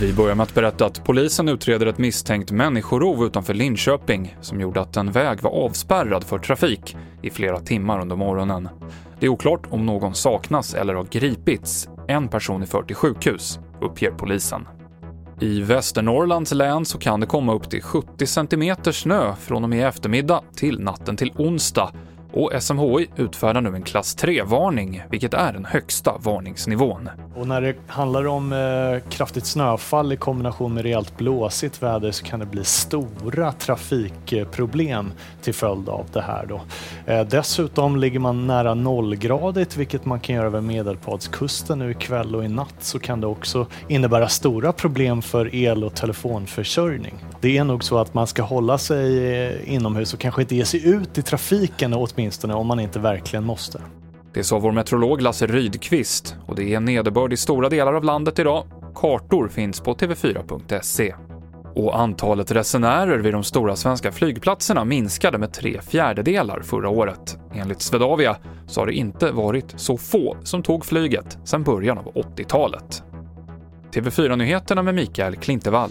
Vi börjar med att berätta att polisen utreder ett misstänkt människorov utanför Linköping som gjorde att en väg var avspärrad för trafik i flera timmar under morgonen. Det är oklart om någon saknas eller har gripits. En person är förd till sjukhus, uppger polisen. I Västernorrlands län så kan det komma upp till 70 cm snö från och med eftermiddag till natten till onsdag och SMHI utfärdar nu en klass 3-varning, vilket är den högsta varningsnivån. Och när det handlar om eh, kraftigt snöfall i kombination med rejält blåsigt väder så kan det bli stora trafikproblem till följd av det här. Då. Eh, dessutom ligger man nära nollgradigt, vilket man kan göra över Medelpadskusten nu ikväll och i natt, så kan det också innebära stora problem för el och telefonförsörjning. Det är nog så att man ska hålla sig eh, inomhus och kanske inte ge sig ut i trafiken åtminstone om man inte verkligen måste. Det sa vår meteorolog Lasse Rydqvist och det är nederbörd i stora delar av landet idag. Kartor finns på tv4.se. Och antalet resenärer vid de stora svenska flygplatserna minskade med tre fjärdedelar förra året. Enligt Swedavia så har det inte varit så få som tog flyget sedan början av 80-talet. TV4-nyheterna med Mikael Klintevall.